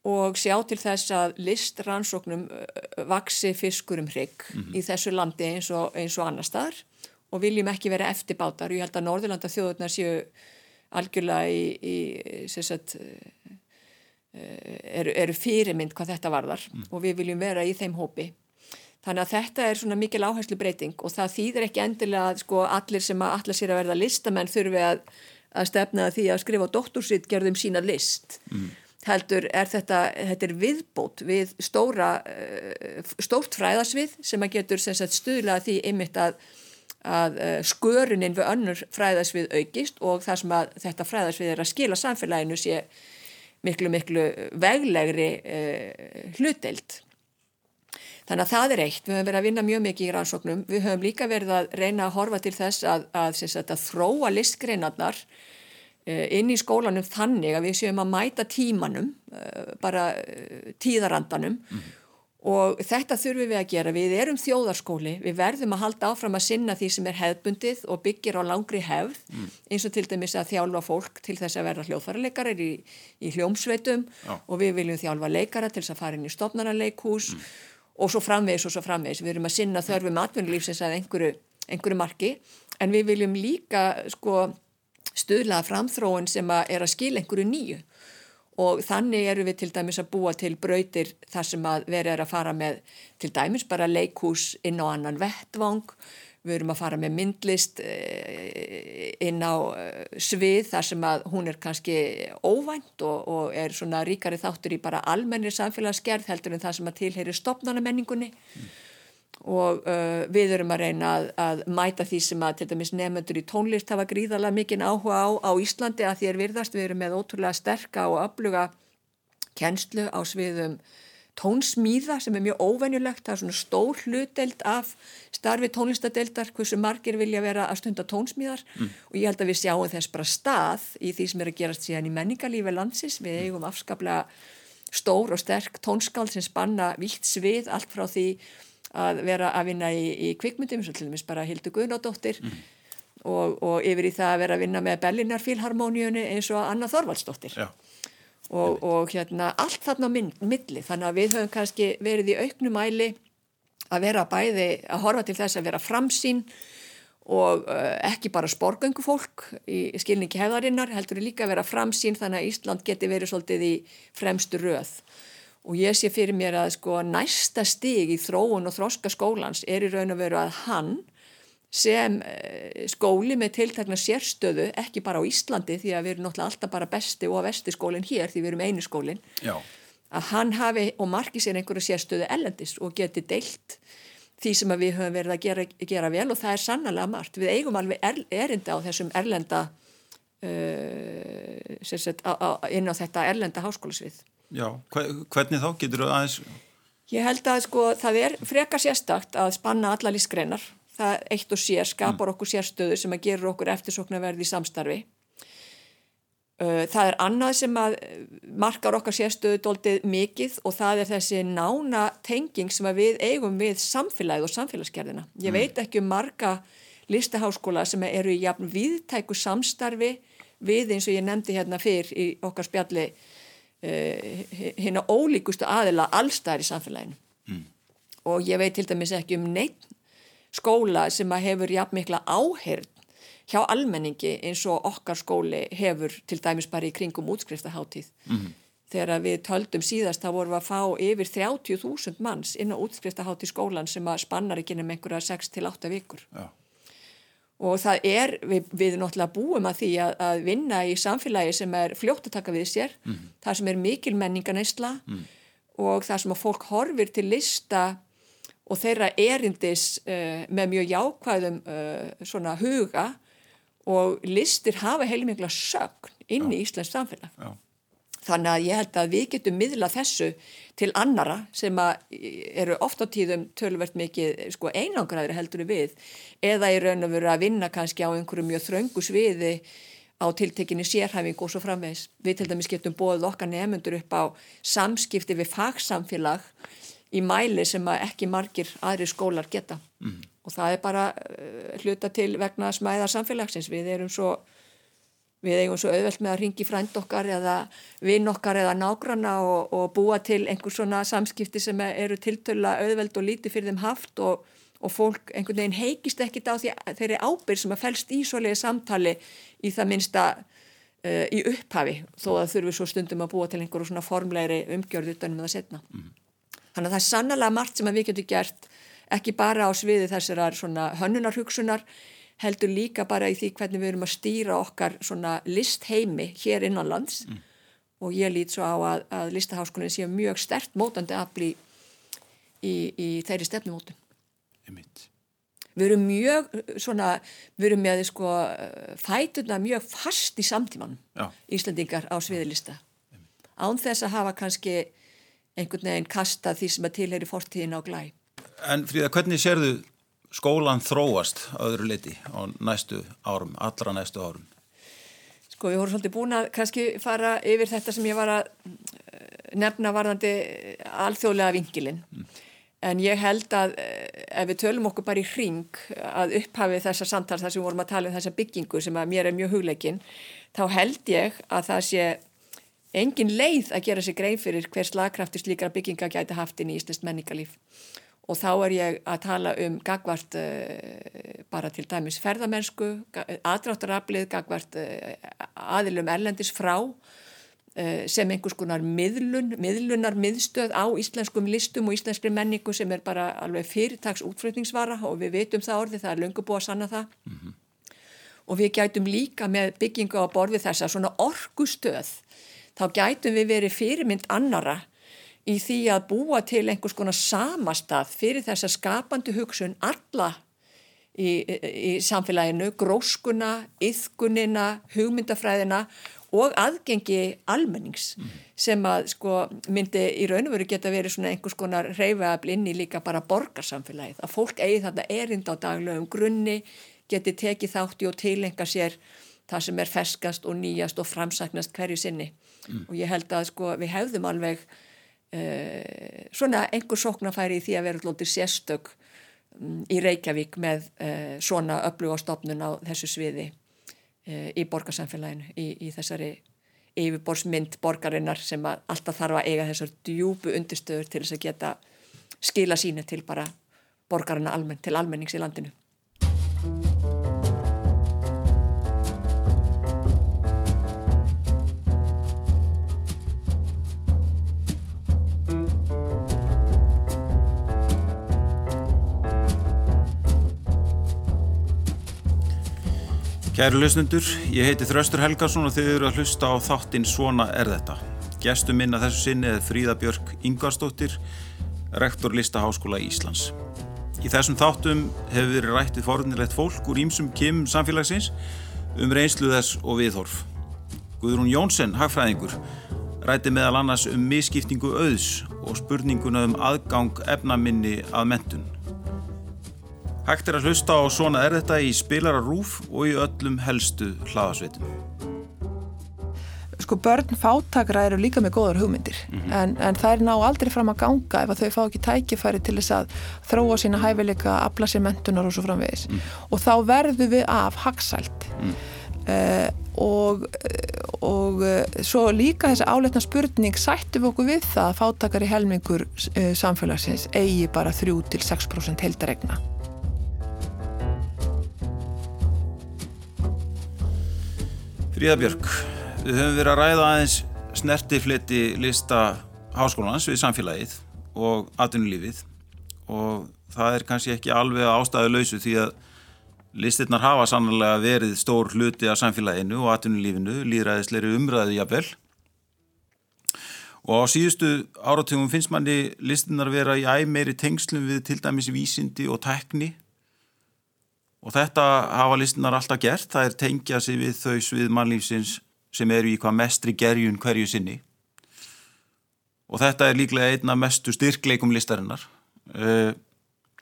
Og sjá til þess að list rannsóknum uh, vaksi fiskur um hrygg mm -hmm. í þessu landi eins og, eins og annar staðar og viljum ekki vera eftirbátar. Ég held að Norðurlanda þjóðurnar séu algjörlega í, í sagt, eru, eru fyrirmynd hvað þetta varðar mm. og við viljum vera í þeim hópi. Þannig að þetta er svona mikil áherslu breyting og það þýðir ekki endilega að sko allir sem að allir sér að verða listamenn þurfi að, að stefna því að skrifa doktorsitt gerðum sína list. Mm. Heldur er þetta, þetta er viðbót við stóra, stórt fræðasvið sem að getur sem sagt, stuðlað því ymitt að, að skörunin við önnur fræðasvið aukist og það sem að þetta fræðasvið er að skila samfélaginu sé miklu miklu veglegri uh, hlutdeild. Þannig að það er eitt, við höfum verið að vinna mjög mikið í rannsóknum, við höfum líka verið að reyna að horfa til þess að, að, að, þróa listgreinarnar inn í skólanum þannig að við séum að mæta tímanum, uh, bara uh, tíðarandanum mm. og þetta þurfum við að gera, við erum þjóðarskóli, við verðum að halda áfram að sinna því sem er hefðbundið og byggir á langri hefð, mm. eins og til dæmis að þjálfa fólk til þess að verða hljóðfæraleikarar í, í hljómsveitum Já. og við viljum þjálfa leikara til þess að fara inn í stofnarleikhús mm og svo framvegis og svo framvegis. Við erum að sinna þörfum atvinnulífsins að einhverju, einhverju marki en við viljum líka sko, stuðlaða framþróun sem að er að skila einhverju nýju og þannig eru við til dæmis að búa til brautir þar sem að verið er að fara með til dæmis bara leikhús inn á annan vettvang Við erum að fara með myndlist eh, inn á eh, svið þar sem að hún er kannski óvænt og, og er svona ríkari þáttur í bara almennir samfélagsgerð heldur en það sem að tilheyri stopnarnamenningunni mm. Og uh, við erum að reyna að, að mæta því sem að til dæmis nefnendur í tónlist hafa gríðarlega mikinn áhuga á, á Íslandi að því er virðast við erum með ótrúlega sterka og öfluga kennslu á sviðum tónsmíða sem er mjög óvenjulegt, það er svona stór hluteld af starfi tónlistadeildar, hversu margir vilja vera að stunda tónsmíðar mm. og ég held að við sjáum þess bara stað í því sem er að gerast síðan í menningarlífi landsins, við mm. eigum afskaplega stór og sterk tónskáld sem spanna vilt svið, allt frá því að vera að vinna í, í kvikmyndum, svo til dæmis bara Hildur Guðnádóttir mm. og, og yfir í það að vera að vinna með Bellinar Fílharmoníunni eins og Anna Þorvaldsdóttir. Og, og hérna allt þarna á milli þannig að við höfum kannski verið í auknum mæli að vera bæði að horfa til þess að vera framsýn og uh, ekki bara sporgöngu fólk í skilningi hefðarinnar heldur líka að vera framsýn þannig að Ísland geti verið svolítið í fremstu röð og ég sé fyrir mér að sko næsta stig í þróun og þróska skólans er í raun og veru að hann sem eh, skóli með tiltakna sérstöðu, ekki bara á Íslandi því að við erum náttúrulega alltaf bara besti og vesti skólinn hér því við erum einu skólinn að hann hafi og marki sér einhverju sérstöðu ellendis og geti deilt því sem við höfum verið að gera, gera vel og það er sannlega margt. Við eigum alveg er, erinda á þessum erlenda uh, sagt, á, á, inn á þetta erlenda háskólasvið. Já, hvernig þá getur þú aðeins? Ég held að sko það er frekar sérstakt að spanna alla lífsgreinar það eitt og sér skapar mm. okkur sérstöðu sem að gera okkur eftirsoknaverði í samstarfi. Það er annað sem að markar okkar sérstöðu doldið mikið og það er þessi nána tenging sem við eigum við samfélagið og samfélagsgerðina. Ég mm. veit ekki um marga listaháskóla sem eru í jafn viðtæku samstarfi við eins og ég nefndi hérna fyrr í okkar spjalli hérna ólíkustu aðila allstæðir í samfélaginu. Mm. Og ég veit til dæmis ekki um neitt skóla sem að hefur jafn mikla áheyrn hjá almenningi eins og okkar skóli hefur til dæmis bara í kringum útskrifstaháttíð. Mm. Þegar við töldum síðast þá vorum við að fá yfir 30.000 manns inn á útskrifstaháttíð skólan sem að spannar ekki nefnum einhverja 6-8 vikur. Já. Og það er, við, við náttúrulega búum að því að, að vinna í samfélagi sem er fljótt að taka við sér, mm -hmm. það sem er mikil menninganæsla mm -hmm. og það sem að fólk horfir til lista og þeirra erindis uh, með mjög jákvæðum uh, svona huga og listir hafa heilmikla sögn inn í Íslands samfélag. Já. Þannig að ég held að við getum miðla þessu til annara sem eru oft á tíðum tölvert mikið sko, einangraður heldur við eða í raun og veru að vinna kannski á einhverju mjög þröngu sviði á tiltekinni sérhæfingu og svo framvegs. Við til dæmis getum bóðið okkar nefnundur upp á samskipti við fagsamfélag í mæli sem ekki margir aðri skólar geta mm. og það er bara uh, hluta til vegna smæðar samfélagsins. Við erum svo við eigum svo auðvelt með að ringi frænd okkar eða vinn okkar eða nágranna og, og búa til einhvers svona samskipti sem eru tiltöla auðvelt og lítið fyrir þeim haft og, og fólk einhvern veginn heikist ekkit á því þeirri ábyrg sem að fælst í svoleiði samtali í það minsta uh, í upphafi þó að þurfum svo stundum að búa til einhverju svona formlegri umgjörð utanum það setna. Mm. Þannig að það er sannlega margt sem við getum gert ekki bara á sviði þessar hönnunarhugsunar heldur líka bara í því hvernig við erum að stýra okkar svona listheimi hér innanlands mm. og ég lít svo á að, að listaháskólinn sé mjög stert mótandi afli í, í þeirri stefnumótum. Við erum mjög svona, við erum með sko fætuna mjög fast í samtímanum Já. Íslandingar á sviðilista. Án þess að hafa kannski einhvern veginn kasta því sem að tilheri fortíðin á glæ. En Fríða, hvernig sérðu skólan þróast öðru leiti á næstu árum, allra næstu árum? Sko við vorum svolítið búin að kannski fara yfir þetta sem ég var að eh, nefna varðandi alþjóðlega vingilinn. Mm. En ég held að eh, ef við tölum okkur bara í hring að upphafið þessa samtals þar sem við vorum að tala um þessa byggingu sem að mér er mjög hugleikin, þá held ég að það sé engin leið að gera sig grein fyrir hver slagkrafti slíkara bygginga gæti haft inn í Íslands menningarlíf og þá er ég að tala um gagvart uh, bara til dæmis ferðamennsku, aðráttaraflið, gagvart uh, aðilum erlendis frá uh, sem einhvers konar miðlun, miðlunar miðstöð á íslenskum listum og íslenskri menningu sem er bara alveg fyrirtags útflutningsvara og við veitum það orði, það er löngu búið að sanna það. Mm -hmm. Og við gætum líka með byggingu á borði þessa svona orgustöð, þá gætum við verið fyrirmynd annara í því að búa til einhvers konar samastað fyrir þessa skapandi hugsun alla í, í samfélaginu, gróskuna, yðkunina, hugmyndafræðina og aðgengi almennings mm. sem að sko myndi í raun og veru geta verið svona einhvers konar reyfaðabli inn í líka bara borgarsamfélagið, að fólk eigi þarna erind á daglegum grunni, geti tekið þátti og tilenga sér það sem er ferskast og nýjast og framsaknast hverju sinni mm. og ég held að sko við hefðum alveg svona einhver sóknarfæri í því að vera alltaf sérstök um, í Reykjavík með uh, svona öflugastofnun á þessu sviði uh, í borgarsamfélaginu í, í þessari yfirborsmynd borgarinnar sem alltaf þarf að eiga þessar djúbu undirstöður til þess að geta skila sína til bara borgarina almenn, til almennings í landinu Kæru lausnendur, ég heiti Þraustur Helgarsson og þið eru að hlusta á þáttinn Svona er þetta. Gæstu minna þessu sinni er Fríða Björk Ingvarsdóttir, rektor Listaháskóla Íslands. Í þessum þáttum hefur verið rættið forunilegt fólk úr ímsum kim samfélagsins um reynslu þess og viðhorf. Guðrún Jónsson, hagfræðingur, rætti meðal annars um misskiptingu auðs og spurninguna um aðgang efnaminni að mentun. Hægt er að hlusta á Svona er þetta í spilararúf og í öllum helstu hlaðasveitum. Sko börn fátakra eru líka með góðar hugmyndir mm -hmm. en, en það er ná aldrei fram að ganga ef að þau fá ekki tækifæri til þess að þróa sína hæfileika, afla sér mentunar og svo framvegis mm. og þá verður við af hagsælt mm. uh, og, og uh, svo líka þessi áleitna spurning sættum við okkur við það að fátakari helmingur uh, samfélagsins eigi bara 3-6% heldaregna Fríða Björk, við höfum verið að ræða aðeins snertifleti lista háskólans við samfélagið og atvinnulífið. Og það er kannski ekki alveg ástæðu lausu því að listirnar hafa sannlega verið stór hluti af samfélaginu og atvinnulífinu, líðræðisleiri umræðu jafnvel. Og á síðustu áratugum finnst manni listinnar vera í æg meiri tengslum við til dæmis vísindi og tekni og þetta hafa listunar alltaf gert, það er tengja sig við þau svið mannlýfsins sem eru í hvað mestri gerjun hverju sinni og þetta er líklega einna mestu styrkleikum listarinnar uh,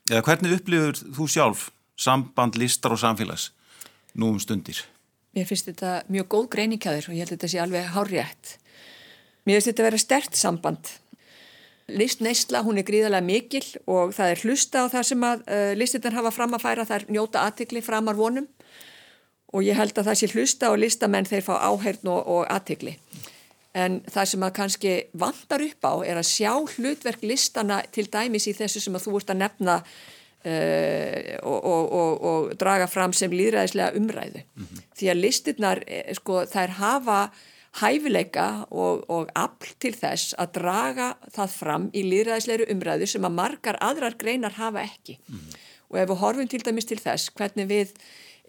eða hvernig upplifur þú sjálf samband listar og samfélags nú um stundir? Mér finnst þetta mjög góð greiningaður og ég held að þetta sé alveg hárétt. Mér finnst þetta að vera stert samband. Listneisla, hún er gríðarlega mikil og það er hlusta á það sem að uh, listinnar hafa fram að færa, það er njóta aðtikli framar vonum og ég held að það sé hlusta og listamenn þeir fá áheirn og, og aðtikli. En það sem að kannski vandar upp á er að sjá hlutverk listana til dæmis í þessu sem að þú ert að nefna Uh, og, og, og, og draga fram sem líðræðislega umræðu mm -hmm. því að listirnar eh, sko, þær hafa hæfileika og afl til þess að draga það fram í líðræðislega umræðu sem að margar aðrar greinar hafa ekki. Mm og ef við horfum til dæmis til þess hvernig við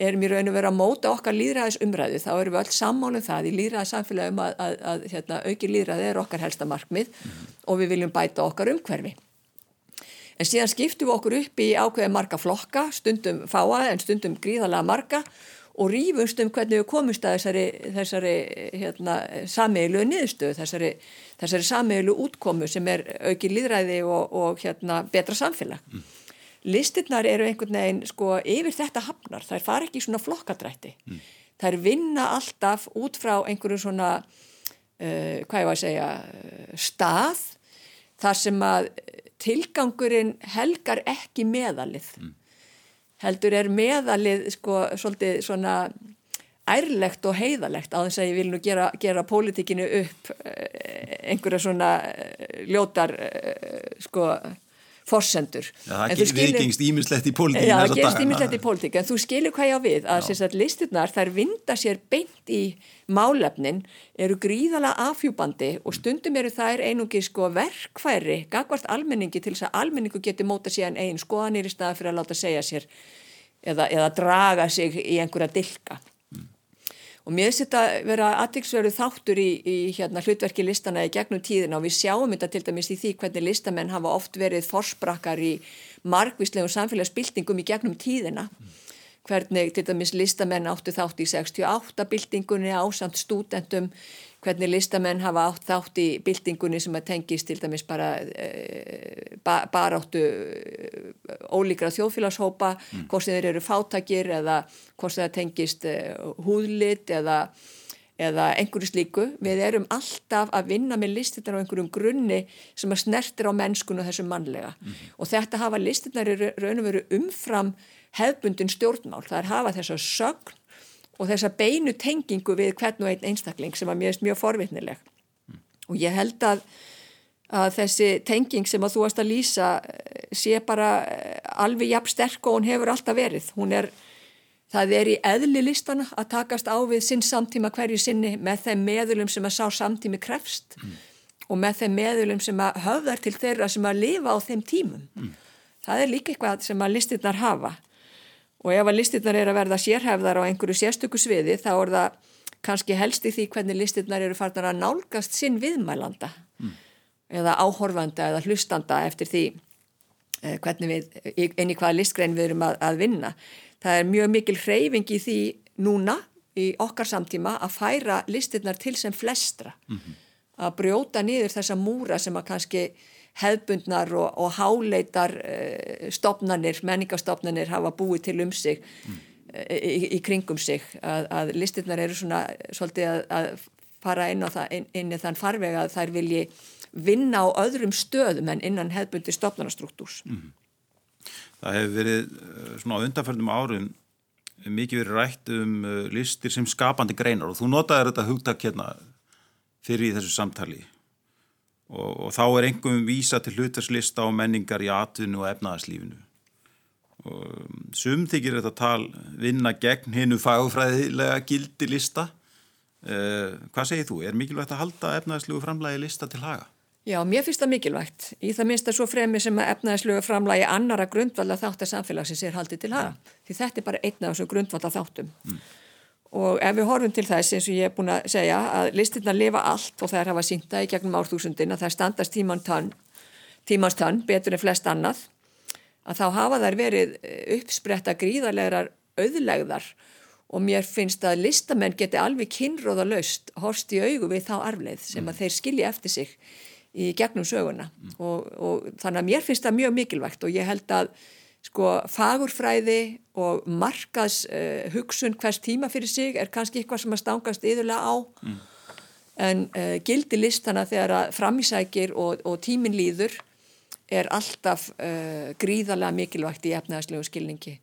erum í raun og vera að móta okkar líðræðis umræðu þá erum við alls sammálum það í líðræðissamfélagum að, að, að hérna, auki líðræði er okkar helsta markmið mm og við viljum bæta okkar umhverfi. En síðan skiptum við okkur upp í ákveði marga flokka, stundum fáa en stundum gríðalega marga og rýfumst um hvernig við komumst að þessari, þessari hérna, sameilu niðurstöðu, þessari, þessari sameilu útkomu sem er auki líðræði og, og hérna, betra samfélag. Mm. Listirnar eru einhvern veginn sko, yfir þetta hafnar, er fara ekki svona flokkadrætti. Mm. Er vinna alltaf út frá einhverju svona, uh, hvað ég var að segja, stað þar sem að tilgangurinn helgar ekki meðalið mm. Heldur er meðalið sko svolítið svona ærlegt og heiðalegt á þess að ég vil nú gera, gera pólitíkinu upp eh, einhverja svona eh, ljótar eh, sko forsendur. Já, það viðgengst ímislegt í pólitík. Já, það gengst ímislegt í pólitík, en þú skilur hvað ég á við, að, að listirnar þær vinda sér beint í málefnin, eru gríðala afhjúbandi og stundum eru þær einungi sko verkfæri, gagvart almenningi til þess að almenningu geti móta sér en einn skoðanir í staða fyrir að láta segja sér eða, eða draga sig í einhverja dilka og mér finnst þetta vera aðtæksverðu þáttur í, í hérna, hlutverki listana í gegnum tíðina. Og við sjáum þetta til dæmis í því hvernig listamenn hafa oft verið forsprakkar í margvíslegum samfélagsbyltingum í gegnum tíðina. Hvernig til dæmis listamenn áttu þátt í 68 byltingunni ásamt stúdentum hvernig listamenn hafa átt þátt í byltingunni sem að tengist til dæmis bara e, ba, baráttu e, ólíkra þjóðfélagshópa mm. hvort sem þeir eru fátakir eða hvort sem það tengist e, húðlit eða, eða einhverju slíku. Við erum alltaf að vinna með listinnar á einhverjum grunni sem að snertir á mennskunum þessum mannlega mm. og þetta hafa listinnar raun og veru umfram hefbundin stjórnmál. Það er hafa þess að sögn og þessa beinu tengingu við hvern og einn einstakling sem að mér er mjög forvitnileg mm. og ég held að, að þessi tenging sem að þú varst að lýsa eh, sé bara eh, alveg jafn sterk og hún hefur alltaf verið hún er, það er í eðli listana að takast á við sinn samtíma hverju sinni með þeim meðulum sem að sá samtími krefst mm. og með þeim meðulum sem að höfðar til þeirra sem að lifa á þeim tímum mm. það er líka eitthvað sem að listirnar hafa og ef að listirnar er að verða sérhefðar á einhverju sérstöku sviði þá er það kannski helst í því hvernig listirnar eru farnar að nálgast sinn viðmælanda mm. eða áhorfanda eða hlustanda eftir því eh, hvernig við, inn í hvaða listgrein við erum að, að vinna. Það er mjög mikil hreyfing í því núna í okkar samtíma að færa listirnar til sem flestra mm -hmm. að brjóta niður þessa múra sem að kannski hefbundnar og, og háleitar uh, stopnarnir, menningastofnarnir hafa búið til um sig mm. í, í kringum sig að, að listirnar eru svona svolítið að, að fara inn, það, inn, inn í þann farvega að þær vilji vinna á öðrum stöðum en innan hefbundi stopnarnastruktúrs mm. Það hefur verið eh, svona á undanförnum árum mikið verið rætt um listir sem skapandi greinar og þú notaði þetta hugtak hérna fyrir í þessu samtali og, og þá er engum vísa til hlutverslista og menningar í atvinnu og efnaðarslífinu. Um, Sum þykir þetta tal vinna gegn hinnu fagfræðilega gildi lista. Uh, hvað segir þú? Er mikilvægt að halda efnaðarslífu framlægi lista til haga? Já, mér finnst það mikilvægt. Í það minnst að svo fremi sem að efnaðarslífu framlægi annara grundvalda þáttar samfélagsins er haldið til haga. Ja. Því þetta er bara einna af þessu grundvalda þáttum. Mm og ef við horfum til þess eins og ég er búin að segja að listirna lifa allt og þær hafa sínta í gegnum árþúsundin að þær standast tímans tönn betur en flest annað að þá hafa þær verið eh, uppspretta gríðarlegar auðlegðar. Og mér finnst að listamenn geti alveg kynróða laust horst í augu við þá arfleið sem að þeir skilji eftir sig í gegnum söguna. Mm. og, og þannig að mér finnst það mjög mikilvægt og ég held að sko fagurfræði og markaðs uh, hugsun hvers tíma fyrir sig er kannski eitthvað sem að stangast yðurlega á mm. en uh, gildi listana þegar að framísækir og, og tímin líður er alltaf uh, gríðarlega mikilvægt í efnaðarslegu skilningi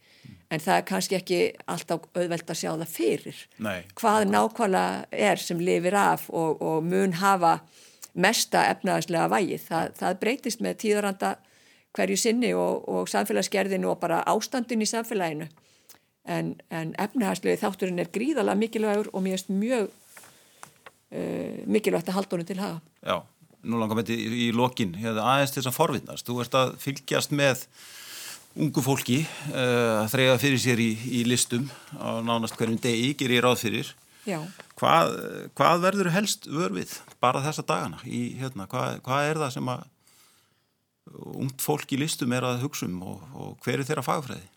en það er kannski ekki alltaf auðvelt að sjá það fyrir Nei. hvað nákvæmlega er sem lifir af og, og mun hafa mesta efnaðarslega vægi. Það, það breytist með tíðaranda hverju sinni og, og samfélagsgerðinu og bara ástandin í samfélaginu en, en efnaðarslegu þátturinn er gríðarlega mikilvægur og mér erst mjög uh, mikilvægt að halda honum til hafa. Já, nú langar með þetta í, í lokin, hérna, aðeins til þess að forvittnast. Þú ert að fylgjast með ungu fólki uh, að þreyja fyrir sér í, í listum á nánast hverjum degi, gerir ráð fyrir hvað, hvað verður helst vörfið bara þessa dagana í, hérna, hvað, hvað er það sem að ungt fólk í listum er að hugsa um og, og hver er þeirra fagfræði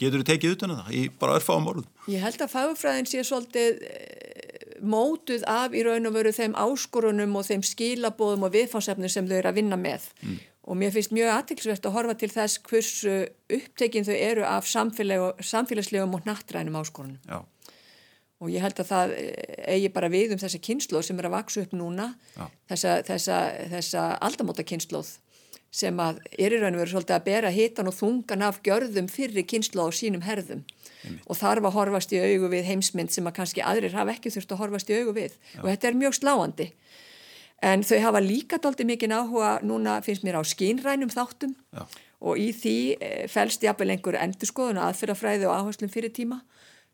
getur þú tekið utan um það í bara örfáum orðum? Ég held að fagfræðin sé svolítið eh, mótuð af í raun og veru þeim áskorunum og þeim skilabóðum og viðfánsefnum sem þau eru að vinna með mm og mér finnst mjög aðtilsvert að horfa til þess hversu upptekinn þau eru af samfélagslegum og nattrænum áskorunum. Já. Og ég held að það eigi bara við um þessa kynnslóð sem er að vaksa upp núna, þessa, þessa, þessa aldamóta kynnslóð sem að er í raun og veru svolítið að bera hitan og þungan af gjörðum fyrir kynnslóð og sínum herðum. Einmitt. Og þarf að horfast í augu við heimsmynd sem að kannski aðrir hafa ekki þurft að horfast í augu við. Já. Og þetta er mjög sláandi. En þau hafa líka doldi mikið áhuga núna finnst mér á skínrænum þáttum Já. og í því eh, fælst jafnvel einhver endurskoðun aðfyrrafræði og áherslum fyrir tíma.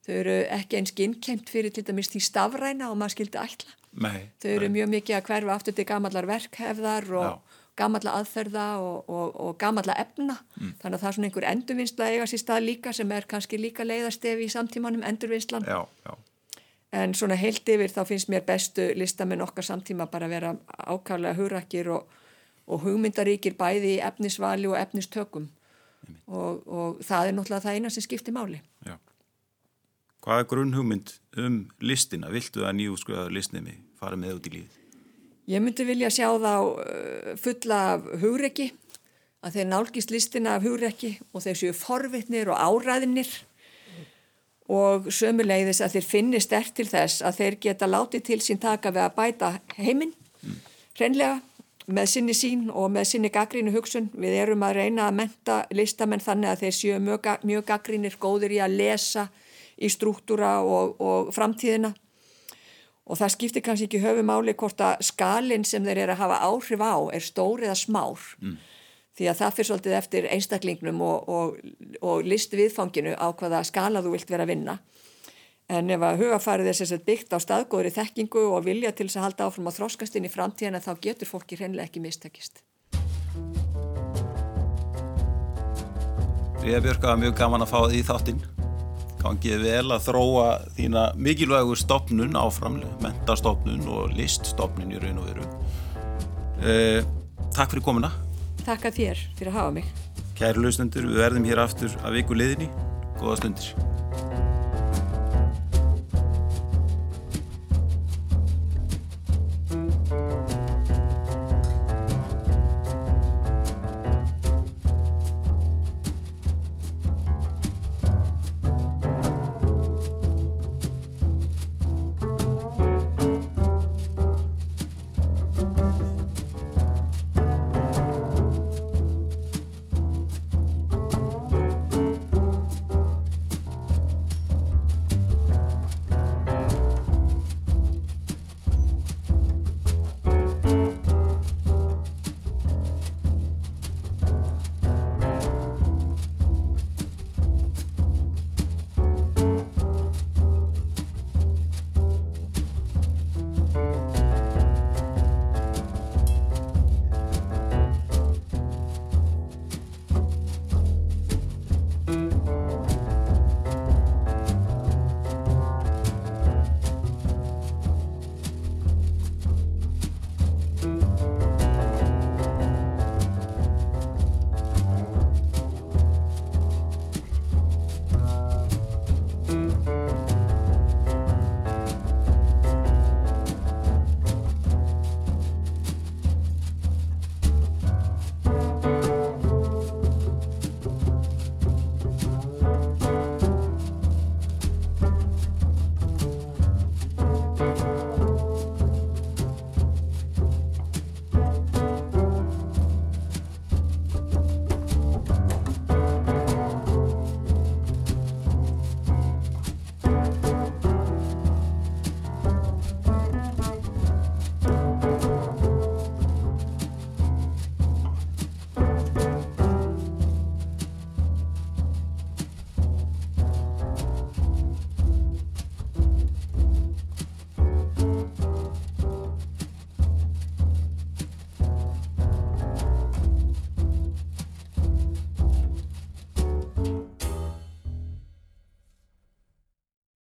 Þau eru ekki eins skinnkjent fyrir til dæmis því stafræna og maður skildi. Nei, þau eru mjög mikið að hverfa aftur til gamallar verkhefðar og gamalla aðferða og, og, og gamalla efna. Mm. Þannig að það er svona einhver endurvinnsla eiga sér stað líka sem er kannski líka leiðastefi í samtímanum endurvinnslan. Já, já en svona heilt yfir þá finnst mér bestu listamenn okkar samtíma bara að vera ákvæmlega hugrakir og, og hugmyndaríkir bæði í efnisvali og efnistökum og, og það er náttúrulega það eina sem skiptir máli. Já. Hvað er grunn hugmynd um listina? Viltu að nýjúskruða listnemi fara með út í lífið? Ég myndi vilja sjá þá uh, fulla af hugreiki að þeir nálgist listina af hugreiki og þeir séu forvitnir og áræðinir og sömuleiðis að þeir finni stert til þess að þeir geta látið til sín taka við að bæta heiminn hreinlega með sinni sín og með sinni gaggrínu hugsun. Við erum að reyna að menta listamenn þannig að þeir séu mjög, mjög gaggrínir góðir í að lesa í struktúra og, og framtíðina og það skiptir kannski ekki höfumáli hvort að skalin sem þeir eru að hafa áhrif á er stór eða smár. Mm því að það fyrir svolítið eftir einstaklingnum og, og, og listu viðfanginu á hvaða skala þú vilt vera að vinna. En ef að hugafarið er sérstaklega byggt á staðgóðri þekkingu og vilja til þess að halda áfram á þróskastinn í framtíðan þá getur fólki hreinlega ekki mistakist. Ríða Björka, mjög gaman að fá því þáttinn. Gangið vel að þróa þína mikilvægu stopnun áframlega, mentastopnun og liststopnun í raun og veru. Eh, takk fyrir komuna. Takk að þér fyrir að hafa mig. Kæri lausnendur, við verðum hér aftur að viku liðinni. Góða stundir.